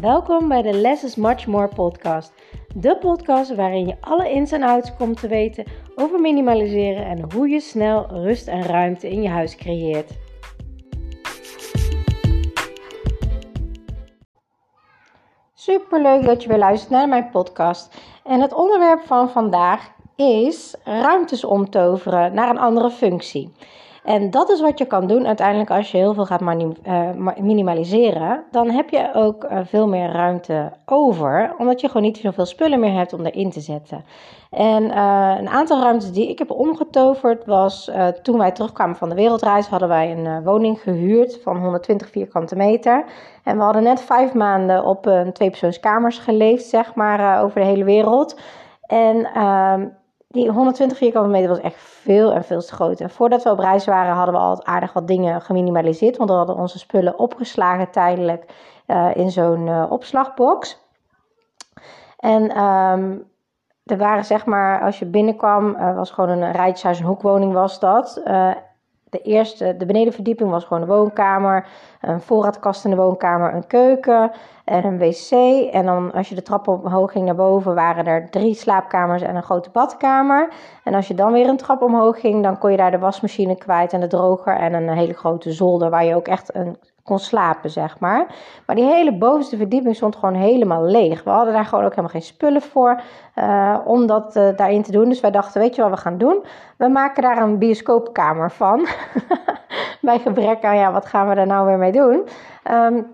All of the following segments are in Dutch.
Welkom bij de Less is Much More podcast. De podcast waarin je alle ins en outs komt te weten over minimaliseren en hoe je snel rust en ruimte in je huis creëert. Super leuk dat je weer luistert naar mijn podcast. En het onderwerp van vandaag is ruimtes omtoveren naar een andere functie. En dat is wat je kan doen uiteindelijk als je heel veel gaat eh, minimaliseren. Dan heb je ook eh, veel meer ruimte over, omdat je gewoon niet zoveel spullen meer hebt om erin te zetten. En eh, een aantal ruimtes die ik heb omgetoverd was toen wij terugkwamen van de wereldreis, hadden wij een woning gehuurd van 120 vierkante meter. En we hadden net vijf maanden op een tweepersoonskamers geleefd, zeg maar, over de hele wereld. En ehm, die 120 vierkante meter was echt veel en veel te groot. En voordat we op reis waren, hadden we al aardig wat dingen geminimaliseerd. Want we hadden onze spullen opgeslagen tijdelijk uh, in zo'n uh, opslagbox. En um, er waren zeg maar, als je binnenkwam, uh, was gewoon een rijtjeshuis, een hoekwoning was dat. De eerste, de benedenverdieping was gewoon een woonkamer, een voorraadkast in de woonkamer, een keuken en een wc. En dan als je de trap omhoog ging naar boven, waren er drie slaapkamers en een grote badkamer. En als je dan weer een trap omhoog ging, dan kon je daar de wasmachine kwijt en de droger en een hele grote zolder waar je ook echt een kon slapen, zeg maar. Maar die hele bovenste verdieping stond gewoon helemaal leeg. We hadden daar gewoon ook helemaal geen spullen voor uh, om dat uh, daarin te doen. Dus wij dachten, weet je wat we gaan doen? We maken daar een bioscoopkamer van. Bij gebrek aan, ja, wat gaan we daar nou weer mee doen? Um,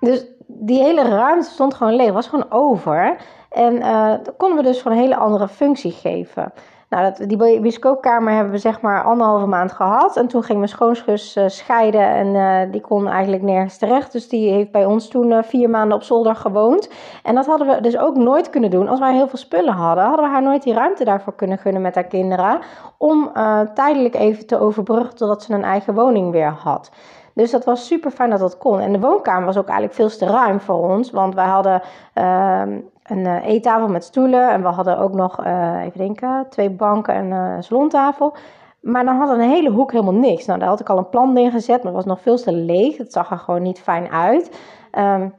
dus die hele ruimte stond gewoon leeg, was gewoon over. En uh, konden we dus gewoon een hele andere functie geven. Nou, die bioscoopkamer hebben we zeg maar anderhalve maand gehad. En toen ging mijn schoonzus uh, scheiden en uh, die kon eigenlijk nergens terecht. Dus die heeft bij ons toen uh, vier maanden op zolder gewoond. En dat hadden we dus ook nooit kunnen doen. Als wij heel veel spullen hadden, hadden we haar nooit die ruimte daarvoor kunnen gunnen met haar kinderen. Om tijdelijk even te overbruggen totdat ze een eigen woning weer had. Dus dat was super fijn dat dat kon. En de woonkamer was ook eigenlijk veel te ruim voor ons. Want wij hadden ehm, een uh, eettafel met stoelen. En we hadden ook nog, uh, even denken, twee banken en uh, een salontafel. Maar dan hadden we een hele hoek helemaal niks. Nou, daar had ik al een plan neergezet, maar het was nog veel te leeg. Het zag er gewoon niet fijn uit. Um,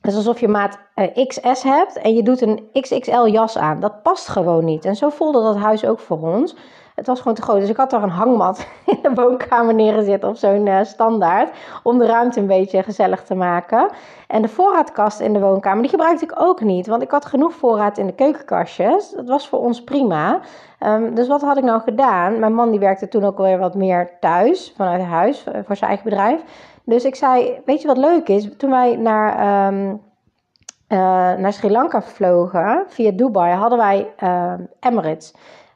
het is alsof je maat XS hebt en je doet een XXL jas aan. Dat past gewoon niet. En zo voelde dat huis ook voor ons. Het was gewoon te groot. Dus ik had daar een hangmat in de woonkamer neergezet of zo'n uh, standaard. Om de ruimte een beetje gezellig te maken. En de voorraadkast in de woonkamer, die gebruikte ik ook niet. Want ik had genoeg voorraad in de keukenkastjes. Dat was voor ons prima. Um, dus wat had ik nou gedaan? Mijn man die werkte toen ook weer wat meer thuis, vanuit huis, eh, voor zijn eigen bedrijf. Dus ik zei, weet je wat leuk is? Toen wij naar... Um, uh, naar Sri Lanka vlogen via Dubai hadden wij uh, Emirates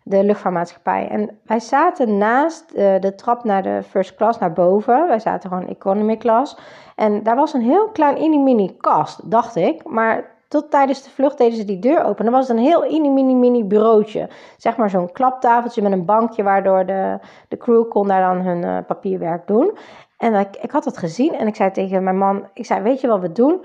de luchtvaartmaatschappij. En wij zaten naast uh, de trap naar de first class naar boven. Wij zaten gewoon economy class. En daar was een heel klein mini-mini kast, dacht ik. Maar tot tijdens de vlucht deden ze die deur open. Dan was het een heel mini-mini-mini bureautje. Zeg maar zo'n klaptafeltje met een bankje, waardoor de, de crew kon daar dan hun uh, papierwerk doen. En ik, ik had dat gezien en ik zei tegen mijn man, ik zei, weet je wat we doen?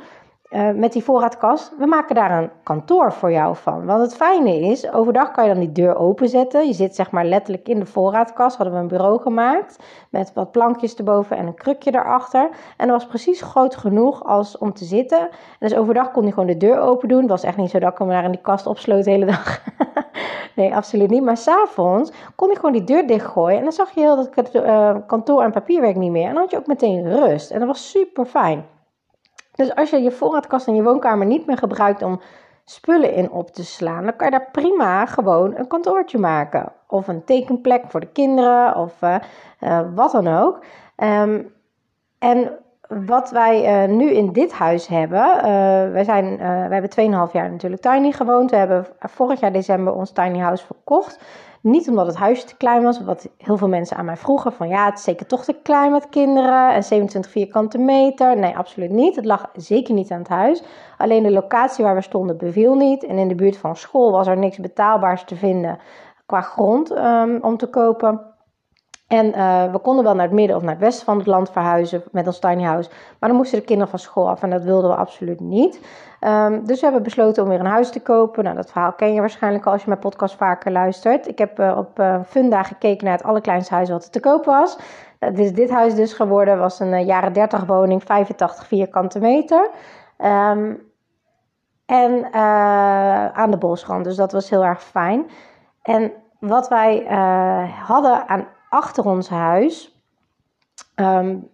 Uh, met die voorraadkast, we maken daar een kantoor voor jou van. Want het fijne is, overdag kan je dan die deur openzetten. Je zit zeg maar letterlijk in de voorraadkast. Hadden we een bureau gemaakt met wat plankjes erboven en een krukje erachter. En dat was precies groot genoeg als om te zitten. En dus overdag kon hij gewoon de deur open doen. Het was echt niet zo dat ik hem daar in die kast opsloot de hele dag. nee, absoluut niet. Maar s'avonds kon hij gewoon die deur dichtgooien. En dan zag je heel dat uh, kantoor en papierwerk niet meer. En dan had je ook meteen rust. En dat was super fijn. Dus als je je voorraadkast in je woonkamer niet meer gebruikt om spullen in op te slaan, dan kan je daar prima gewoon een kantoortje maken. Of een tekenplek voor de kinderen of uh, uh, wat dan ook. Um, en wat wij uh, nu in dit huis hebben, wij, zijn, wij hebben 2,5 jaar natuurlijk tiny gewoond. We hebben vorig jaar december ons tiny house verkocht. Niet omdat het huisje te klein was, wat heel veel mensen aan mij vroegen: van ja, het is zeker toch te klein met kinderen en 27 vierkante meter. Nee, absoluut niet. Het lag zeker niet aan het huis. Alleen de locatie waar we stonden beviel niet. En in de buurt van school was er niks betaalbaars te vinden qua grond um, om te kopen. En uh, we konden wel naar het midden of naar het westen van het land verhuizen met ons tiny house. Maar dan moesten de kinderen van school af en dat wilden we absoluut niet. Um, dus we hebben besloten om weer een huis te kopen. Nou, dat verhaal ken je waarschijnlijk al als je mijn podcast vaker luistert. Ik heb uh, op uh, Funda gekeken naar het allerkleinste huis wat er te koop was. Dat is dit huis dus geworden. was een jaren 30 woning, 85 vierkante meter. Ehm, en aan de bosrand. Dus dat was heel erg fijn. En wat wij hadden aan achter ons huis. Um,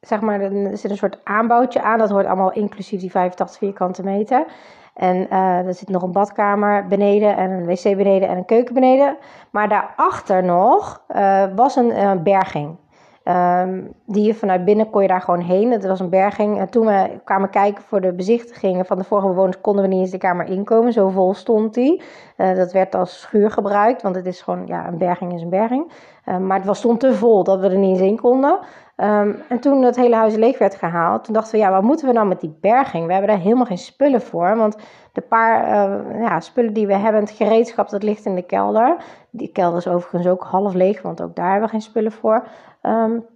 zeg maar, er zit een soort aanbouwtje aan. Dat hoort allemaal inclusief die 85 vierkante meter. En uh, er zit nog een badkamer beneden en een wc beneden en een keuken beneden. Maar daarachter nog uh, was een uh, berging. Um, die je vanuit binnen kon je daar gewoon heen. Het was een berging. En toen we kwamen kijken voor de bezichtigingen van de vorige bewoners, konden we niet eens de kamer inkomen. Zo vol stond die. Uh, dat werd als schuur gebruikt, want het is gewoon, ja, een berging is een berging. Uh, maar het was, stond te vol dat we er niet eens in konden. Um, en toen het hele huis leeg werd gehaald, toen dachten we, ja, wat moeten we nou met die berging? We hebben daar helemaal geen spullen voor, want de paar uh, ja, spullen die we hebben, het gereedschap, dat ligt in de kelder. Die kelder is overigens ook half leeg, want ook daar hebben we geen spullen voor. Um,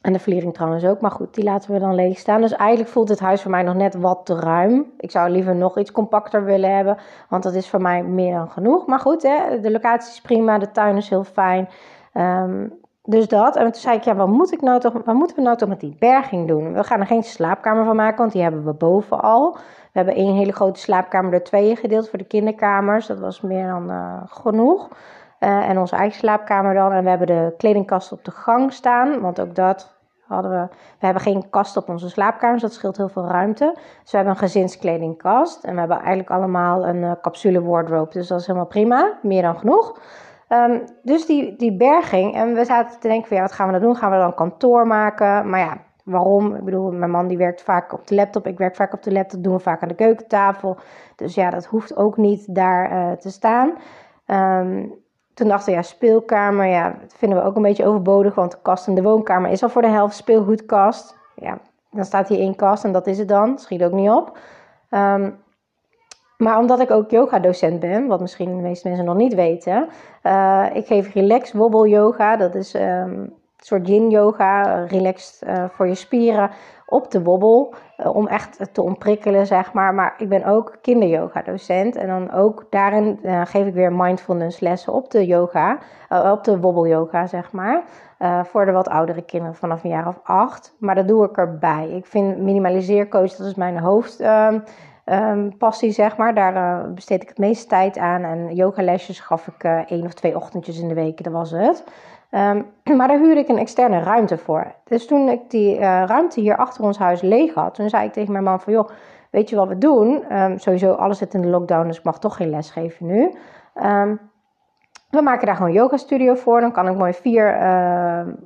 en de vliering trouwens ook, maar goed, die laten we dan leeg staan. Dus eigenlijk voelt het huis voor mij nog net wat te ruim. Ik zou liever nog iets compacter willen hebben, want dat is voor mij meer dan genoeg. Maar goed, hè, de locatie is prima, de tuin is heel fijn. Um, dus dat. En toen zei ik, ja, wat, moet ik nou toch, wat moeten we nou toch met die berging doen? We gaan er geen slaapkamer van maken, want die hebben we boven al. We hebben één hele grote slaapkamer door tweeën gedeeld voor de kinderkamers. Dat was meer dan uh, genoeg. Uh, en onze eigen slaapkamer dan. En we hebben de kledingkast op de gang staan, want ook dat hadden we. We hebben geen kast op onze slaapkamers, dat scheelt heel veel ruimte. Dus we hebben een gezinskledingkast. En we hebben eigenlijk allemaal een uh, capsule wardrobe, dus dat is helemaal prima. Meer dan genoeg. Um, dus die, die berging. En we zaten te denken van ja, wat gaan we nou doen? Gaan we dan kantoor maken? Maar ja, waarom? Ik bedoel, mijn man die werkt vaak op de laptop. Ik werk vaak op de laptop. Doen we vaak aan de keukentafel. Dus ja, dat hoeft ook niet daar uh, te staan. Um, toen dachten we, ja, speelkamer, ja, dat vinden we ook een beetje overbodig. Want de kast in de woonkamer is al voor de helft speelgoedkast. Ja, dan staat hier één kast en dat is het dan. Schiet ook niet op. Um, maar omdat ik ook yoga-docent ben, wat misschien de meeste mensen nog niet weten, uh, ik geef relax wobbel yoga. Dat is um, een soort yin yoga, relaxed uh, voor je spieren op de wobbel, om echt te ontprikkelen, zeg maar. Maar ik ben ook kinderyoga-docent en dan ook daarin geef ik weer mindfulness lessen op de yoga, op de wobbel yoga, zeg maar. voor de wat oudere kinderen vanaf een jaar of acht. Maar dat doe ik erbij. Ik vind minimaliseercoach, dat is mijn hoofd um, passie, zeg maar. Daar uh, besteed ik het meeste tijd aan. En yogalesjes gaf ik uh, één of twee ochtendjes in de week, dat was het. Um, maar daar huurde ik een externe ruimte voor. Dus toen ik die uh, ruimte hier achter ons huis leeg had, toen zei ik tegen mijn man van... joh, weet je wat we doen? Um, sowieso, alles zit in de lockdown, dus ik mag toch geen les geven nu. we maken daar gewoon een yoga studio voor. Dan kan ik mooi vier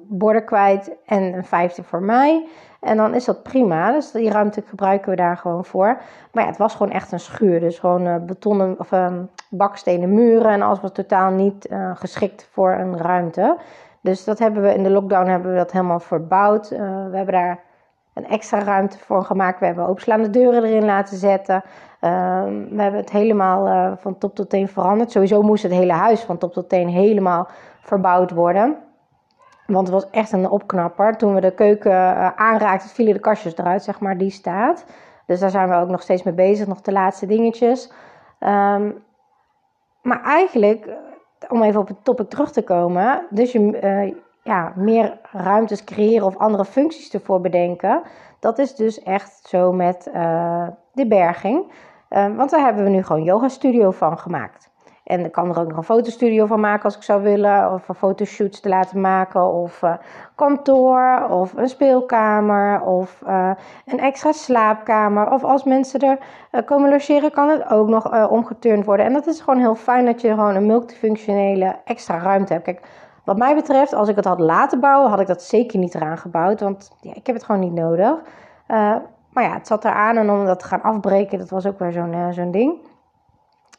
borden kwijt en een vijfde voor mij. En dan is dat prima. Dus die ruimte gebruiken we daar gewoon voor. Maar ja, het was gewoon echt een schuur. Dus gewoon uh, betonnen of uh, bakstenen muren. En alles was totaal niet uh, geschikt voor een ruimte. Dus dat hebben we in de lockdown hebben we dat helemaal verbouwd. Uh, we hebben daar een extra ruimte voor gemaakt. We hebben openslaande deuren erin laten zetten. Ehm, we hebben het helemaal van top tot teen veranderd. Sowieso moest het hele huis van top tot teen helemaal verbouwd worden. Want het was echt een opknapper. Toen we de keuken uh, aanraakten, vielen de kastjes eruit, zeg maar, die staat. Dus daar zijn we ook nog steeds mee bezig, nog de laatste dingetjes. Um, maar eigenlijk, om even op het topic terug te komen, dus je uh, ja, meer ruimtes creëren of andere functies ervoor bedenken. Dat is dus echt zo met de berging. Uh, want daar hebben we nu gewoon yoga studio van gemaakt. En ik kan er ook nog een fotostudio van maken als ik zou willen. Of fotoshoots te laten maken. Of uh, kantoor. Of een speelkamer. Of uh, een extra slaapkamer. Of als mensen er uh, komen logeren, kan het ook nog omgeturnd worden. En dat is gewoon heel fijn dat je gewoon een multifunctionele extra ruimte hebt. Kijk, wat mij betreft, als ik het had laten bouwen, had ik dat zeker niet eraan gebouwd. Want ja, ik heb het gewoon niet nodig. maar ja, het zat eraan en om dat te gaan afbreken, dat was ook weer zo'n zo'n ding.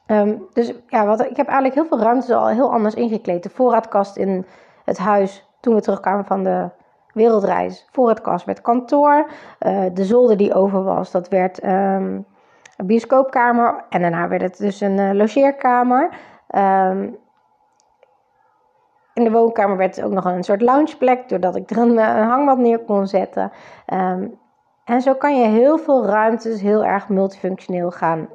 Um, dus ja, wat, ik heb eigenlijk heel veel ruimtes al heel anders ingekleed. De voorraadkast in het huis toen we terugkwamen van de wereldreis. Voorraadkast werd kantoor. Uh, de zolder die over was, dat werd um, een bioscoopkamer. En daarna werd het dus een uh, logeerkamer. Um, in de woonkamer werd het ook nog een soort loungeplek, doordat ik er een, eh, een hangmat neer kon zetten. En zo kan je heel veel ruimtes heel erg multifunctioneel gaan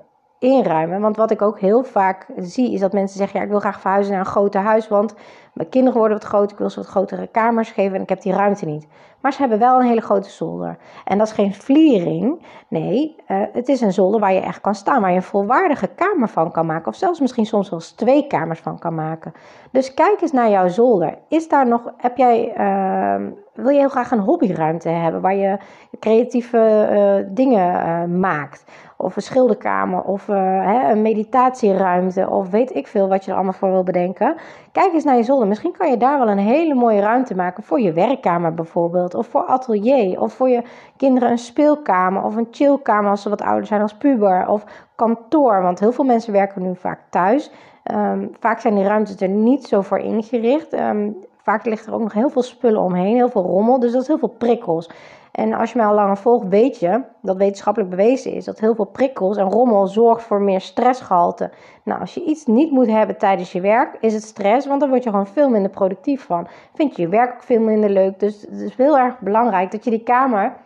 inruimen. Want wat ik ook heel vaak zie, is dat mensen zeggen: ja, ik wil graag verhuizen naar een groter huis, want Mijn kinderen worden wat groter, ik wil ze wat grotere kamers geven en ik heb die ruimte niet. Maar ze hebben wel een hele grote zolder. En dat is geen vliering. Nee, uh, het is een zolder waar je echt kan staan. Waar je een volwaardige kamer van kan maken. Of zelfs misschien soms wel eens twee kamers van kan maken. Dus kijk eens naar jouw zolder. Is daar nog, heb jij, uh, wil je heel graag een hobbyruimte hebben. Waar je creatieve uh, dingen eh, maakt of een schilderkamer of hè, een meditatieruimte of weet ik veel wat je er allemaal voor wil bedenken. Kijk eens naar je zolder. Misschien kan je daar wel een hele mooie ruimte maken voor je werkkamer bijvoorbeeld of voor atelier of voor je kinderen een speelkamer of een chillkamer als ze wat ouder zijn als puber of kantoor. Want heel veel mensen werken nu vaak thuis. Um, vaak zijn die ruimtes er niet zo voor ingericht. Um, vaak ligt er ook nog heel veel spullen omheen, heel veel rommel. Dus dat is heel veel prikkels. En als je mij al langer volgt, weet je dat wetenschappelijk bewezen is dat heel veel prikkels en rommel zorgt voor meer stressgehalte. Nou, als je iets niet moet hebben tijdens je werk, is het stress, want dan word je gewoon veel minder productief van. Vind je je werk ook veel minder leuk. Dus het is heel erg belangrijk dat je die kamer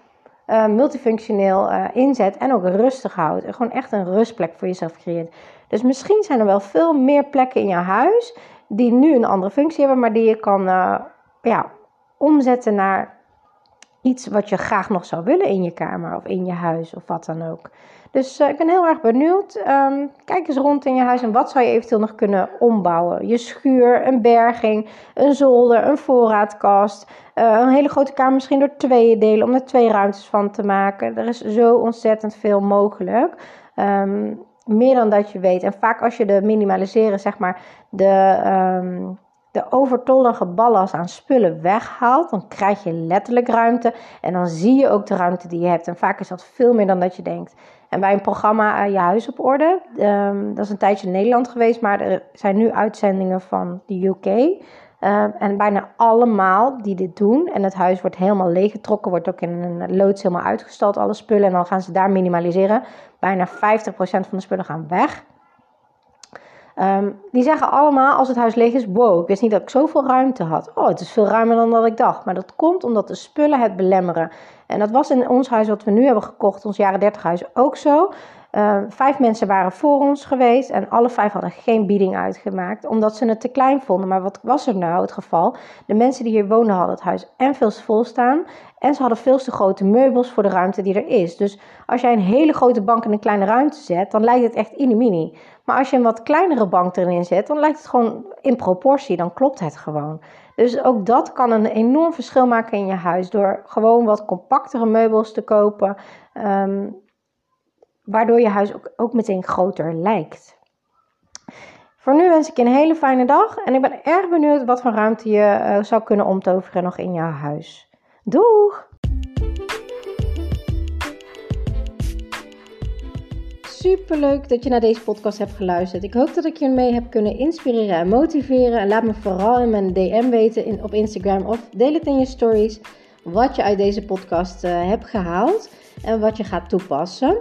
uh, multifunctioneel uh, inzet en ook rustig houdt. En gewoon echt een rustplek voor jezelf creëert. Dus misschien zijn er wel veel meer plekken in je huis die nu een andere functie hebben, maar die je kan uh, ja, omzetten naar iets wat je graag nog zou willen in je kamer of in je huis of wat dan ook. Dus uh, ik ben heel erg benieuwd. Um, kijk eens rond in je huis en wat zou je eventueel nog kunnen ombouwen? Je schuur, een berging, een zolder, een voorraadkast. Uh, een hele grote kamer misschien door tweeën delen om er twee ruimtes van te maken. Er is zo ontzettend veel mogelijk. Um, meer dan dat je weet. En vaak als je de minimaliseren, zeg maar, de... Um, de overtollige ballast aan spullen weghaalt, dan krijg je letterlijk ruimte. En dan zie je ook de ruimte die je hebt. En vaak is dat veel meer dan dat je denkt. En bij een programma uh, Je Huis op Orde, um, dat is een tijdje in Nederland geweest, maar er zijn nu uitzendingen van de UK. Ehm, en bijna allemaal die dit doen. En het huis wordt helemaal leeggetrokken, wordt ook in een loods helemaal uitgestald, alle spullen. En dan gaan ze daar minimaliseren. Bijna 50% van de spullen gaan weg. Um, die zeggen allemaal als het huis leeg is: Wow, ik wist niet dat ik zoveel ruimte had. Oh, het is veel ruimer dan dat ik dacht. Maar dat komt omdat de spullen het belemmeren. En dat was in ons huis wat we nu hebben gekocht, ons jaren 30 huis, ook zo. Uh, vijf mensen waren voor ons geweest en alle vijf hadden geen bieding uitgemaakt, omdat ze het te klein vonden. Maar wat was er nou het geval? De mensen die hier woonden hadden het huis en veel te vol staan en ze hadden veel te grote meubels voor de ruimte die er is. Dus als jij een hele grote bank in een kleine ruimte zet, dan lijkt het echt mini. Maar als je een wat kleinere bank erin zet, dan lijkt het gewoon in proportie, dan klopt het gewoon. Dus ook dat kan een enorm verschil maken in je huis door gewoon wat compactere meubels te kopen. Um, waardoor je huis ook, ook meteen groter lijkt. Voor nu wens ik je een hele fijne dag en ik ben erg benieuwd wat voor ruimte je uh, zou kunnen omtoveren nog in jouw huis. Doeg! Super leuk dat je naar deze podcast hebt geluisterd. Ik hoop dat ik je mee heb kunnen inspireren en motiveren. En laat me vooral in mijn DM weten in, op Instagram of deel het in je stories wat je uit deze podcast uh, hebt gehaald en wat je gaat toepassen.